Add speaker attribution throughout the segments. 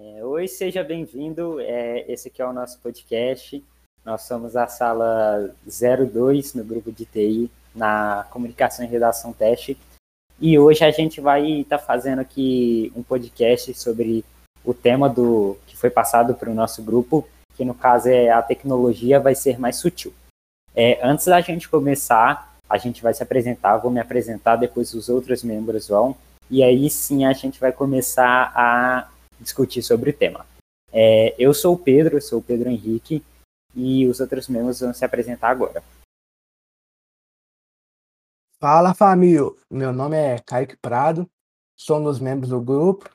Speaker 1: É, oi, seja bem-vindo. É, esse aqui é o nosso podcast. Nós somos a sala 02 no grupo de TI, na comunicação e redação teste. E hoje a gente vai estar tá fazendo aqui um podcast sobre o tema do que foi passado para o nosso grupo, que no caso é a tecnologia vai ser mais sutil. É, antes da gente começar, a gente vai se apresentar, vou me apresentar, depois os outros membros vão, e aí sim a gente vai começar a discutir sobre o tema. É, eu sou o Pedro, eu sou o Pedro Henrique, e os outros membros vão se apresentar agora.
Speaker 2: Fala família, meu nome é Kaique Prado, sou um dos membros do grupo.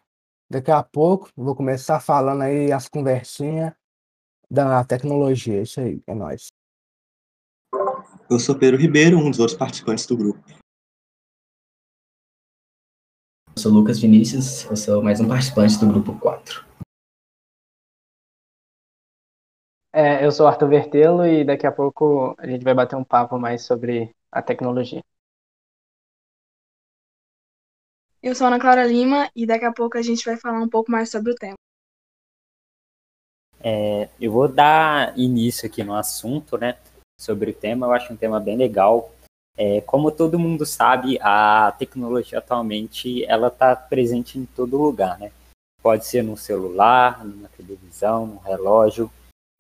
Speaker 2: Daqui a pouco vou começar falando aí as conversinhas da tecnologia. Isso aí, é nóis.
Speaker 3: Eu sou Pedro Ribeiro, um dos outros participantes do grupo.
Speaker 4: Eu sou Lucas Vinícius, eu sou mais um participante do grupo 4.
Speaker 5: É, eu sou Arthur Vertelo e daqui a pouco a gente vai bater um papo mais sobre a tecnologia.
Speaker 6: Eu sou Ana Clara Lima e daqui a pouco a gente vai falar um pouco mais sobre o tema.
Speaker 1: É, eu vou dar início aqui no assunto, né, sobre o tema. Eu acho um tema bem legal, é, como todo mundo sabe, a tecnologia atualmente ela está presente em todo lugar, né? Pode ser no celular, na televisão, no relógio,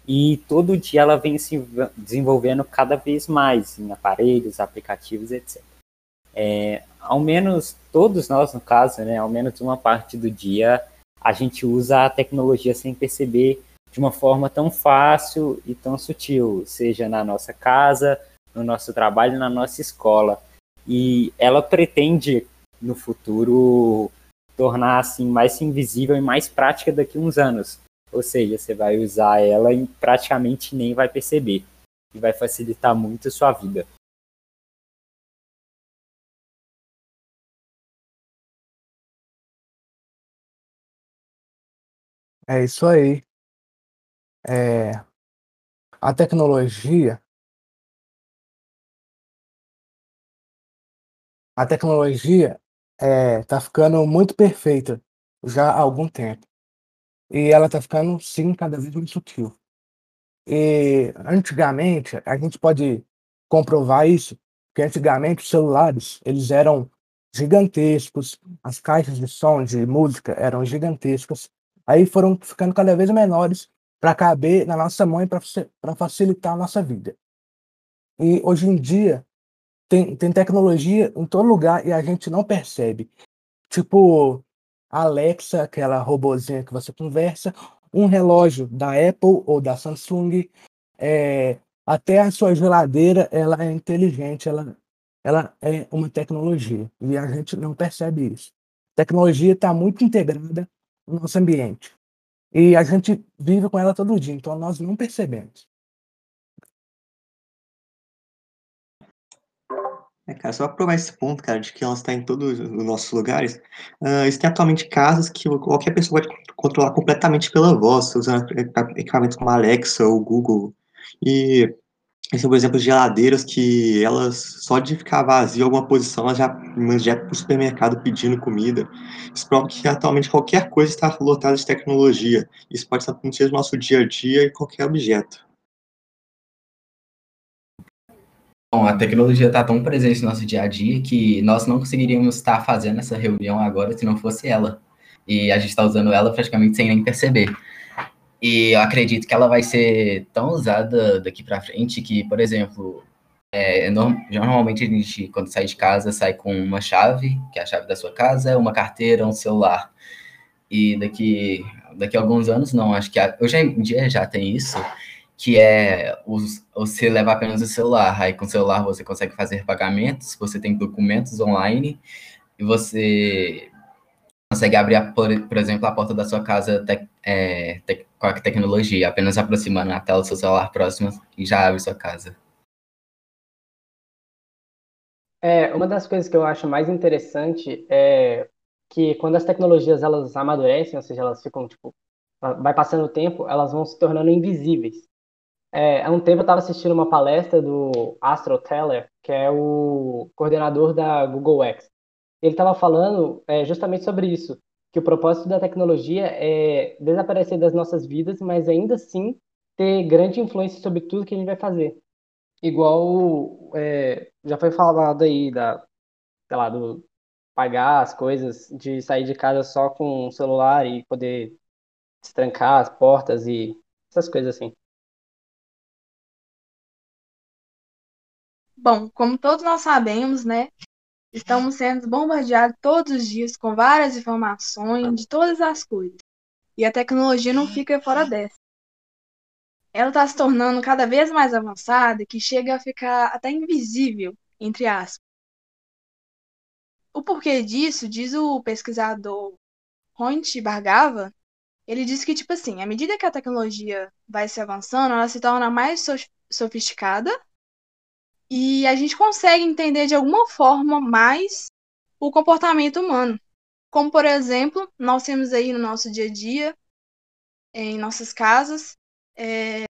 Speaker 1: e todo dia ela vem se desenvolvendo cada vez mais em aparelhos, aplicativos, etc. É, ao menos todos nós, no caso, né, ao menos uma parte do dia, a gente usa a tecnologia sem perceber de uma forma tão fácil e tão sutil, seja na nossa casa, no nosso trabalho, na nossa escola. E ela pretende, no futuro, tornar assim mais invisível e mais prática daqui a uns anos. Ou seja, você vai usar ela e praticamente nem vai perceber. E vai facilitar muito a sua vida.
Speaker 2: É isso aí. É, a tecnologia a tecnologia está é, ficando muito perfeita já há algum tempo. E ela está ficando, sim, cada vez mais sutil. E antigamente, a gente pode comprovar isso, que antigamente os celulares, eles eram gigantescos, as caixas de som, de música eram gigantescas, aí foram ficando cada vez menores para caber na nossa mão e para facilitar a nossa vida. E hoje em dia, tem, tem tecnologia em todo lugar e a gente não percebe. Tipo, Alexa, aquela robozinha que você conversa, um relógio da Apple ou da Samsung, é, até a sua geladeira, ela é inteligente, ela, ela é uma tecnologia e a gente não percebe isso. Tecnologia está muito integrada no nosso ambiente e a gente vive com ela todo dia, então nós não percebemos.
Speaker 3: É, cara, só para provar esse ponto, cara, de que ela está em todos os nossos lugares, uh, existem atualmente casas que qualquer pessoa pode controlar completamente pela voz, usando equipamentos como a Alexa ou Google. E esse é por exemplo, geladeiras que elas, só de ficar vazia alguma posição, elas já já para o supermercado pedindo comida. Isso prova que atualmente qualquer coisa está lotada de tecnologia. Isso pode acontecer no nosso dia a dia e qualquer objeto.
Speaker 4: Bom, a tecnologia está tão presente no nosso dia a dia que nós não conseguiríamos estar fazendo essa reunião agora se não fosse ela. E a gente está usando ela praticamente sem nem perceber. E eu acredito que ela vai ser tão usada daqui para frente que, por exemplo, é, normalmente a gente, quando sai de casa, sai com uma chave, que é a chave da sua casa, uma carteira, um celular. E daqui, daqui a alguns anos, não, acho que hoje em dia já tem isso, que é você leva apenas o celular. Aí com o celular você consegue fazer pagamentos, você tem documentos online e você consegue abrir, por, por exemplo, a porta da sua casa te, é, te, com a tecnologia, apenas aproximando a tela do seu celular próximo e já abre sua casa.
Speaker 5: É, uma das coisas que eu acho mais interessante é que quando as tecnologias elas amadurecem, ou seja, elas ficam tipo, vai passando o tempo, elas vão se tornando invisíveis. É, há um tempo eu estava assistindo uma palestra do Astro Teller, que é o coordenador da Google X. Ele estava falando é, justamente sobre isso, que o propósito da tecnologia é desaparecer das nossas vidas, mas ainda assim ter grande influência sobre tudo que a gente vai fazer. Igual é, já foi falado aí da, sei lá, do pagar as coisas, de sair de casa só com o celular e poder destrancar as portas e essas coisas assim.
Speaker 6: Bom, como todos nós sabemos, né? Estamos sendo bombardeados todos os dias com várias informações de todas as coisas. E a tecnologia não fica fora dessa. Ela está se tornando cada vez mais avançada que chega a ficar até invisível, entre aspas. O porquê disso, diz o pesquisador Ronit Bargava, ele diz que, tipo assim, à medida que a tecnologia vai se avançando, ela se torna mais sofisticada e a gente consegue entender de alguma forma mais o comportamento humano. Como, por exemplo, nós temos aí no nosso dia a dia, em nossas casas, é,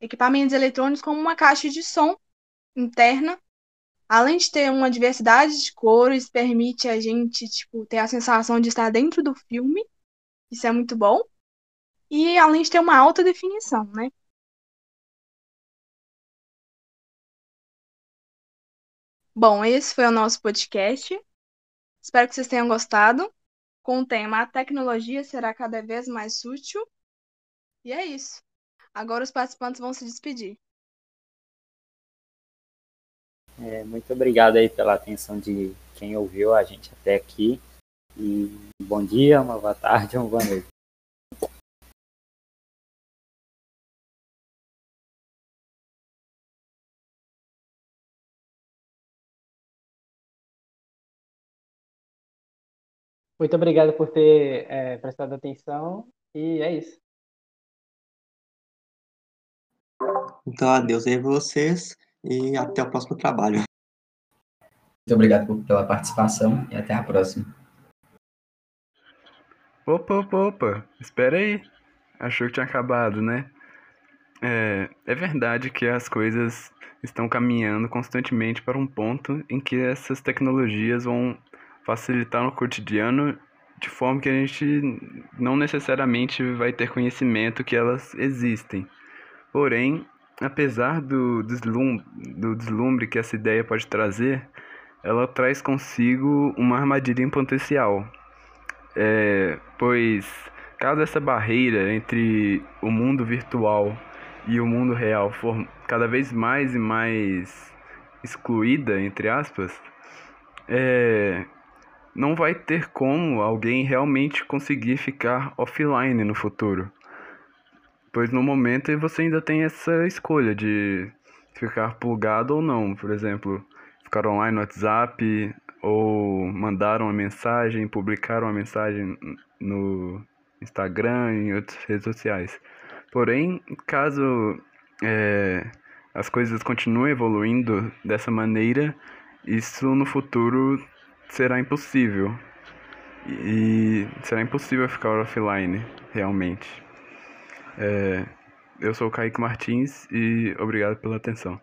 Speaker 6: equipamentos eletrônicos como uma caixa de som interna. Além de ter uma diversidade de cores, permite a gente tipo, ter a sensação de estar dentro do filme. Isso é muito bom. E além de ter uma alta definição, né? Bom, esse foi o nosso podcast. Espero que vocês tenham gostado. Com o tema A tecnologia será cada vez mais útil. E é isso. Agora os participantes vão se despedir.
Speaker 1: É, muito obrigado aí pela atenção de quem ouviu a gente até aqui. E bom dia, uma boa tarde, uma boa noite.
Speaker 5: Muito obrigado por ter é, prestado atenção e é isso.
Speaker 3: Então, adeus aí vocês e até o próximo trabalho.
Speaker 4: Muito obrigado por, pela participação e até a próxima.
Speaker 7: Opa, opa, opa, espera aí. Achou que tinha acabado, né? É, é verdade que as coisas estão caminhando constantemente para um ponto em que essas tecnologias vão facilitar no cotidiano de forma que a gente não necessariamente vai ter conhecimento que elas existem. Porém, apesar do deslumbre, do deslumbre que essa ideia pode trazer, ela traz consigo uma armadilha em potencial. É, pois caso essa barreira entre o mundo virtual e o mundo real for cada vez mais e mais excluída, entre aspas, é, não vai ter como alguém realmente conseguir ficar offline no futuro. Pois no momento você ainda tem essa escolha de ficar plugado ou não. Por exemplo, ficar online no WhatsApp ou mandar uma mensagem, publicar uma mensagem no Instagram e outras redes sociais. Porém, caso é, as coisas continuem evoluindo dessa maneira, isso no futuro será impossível. E será impossível ficar offline, realmente. É, eu sou o Kaique Martins e obrigado pela atenção.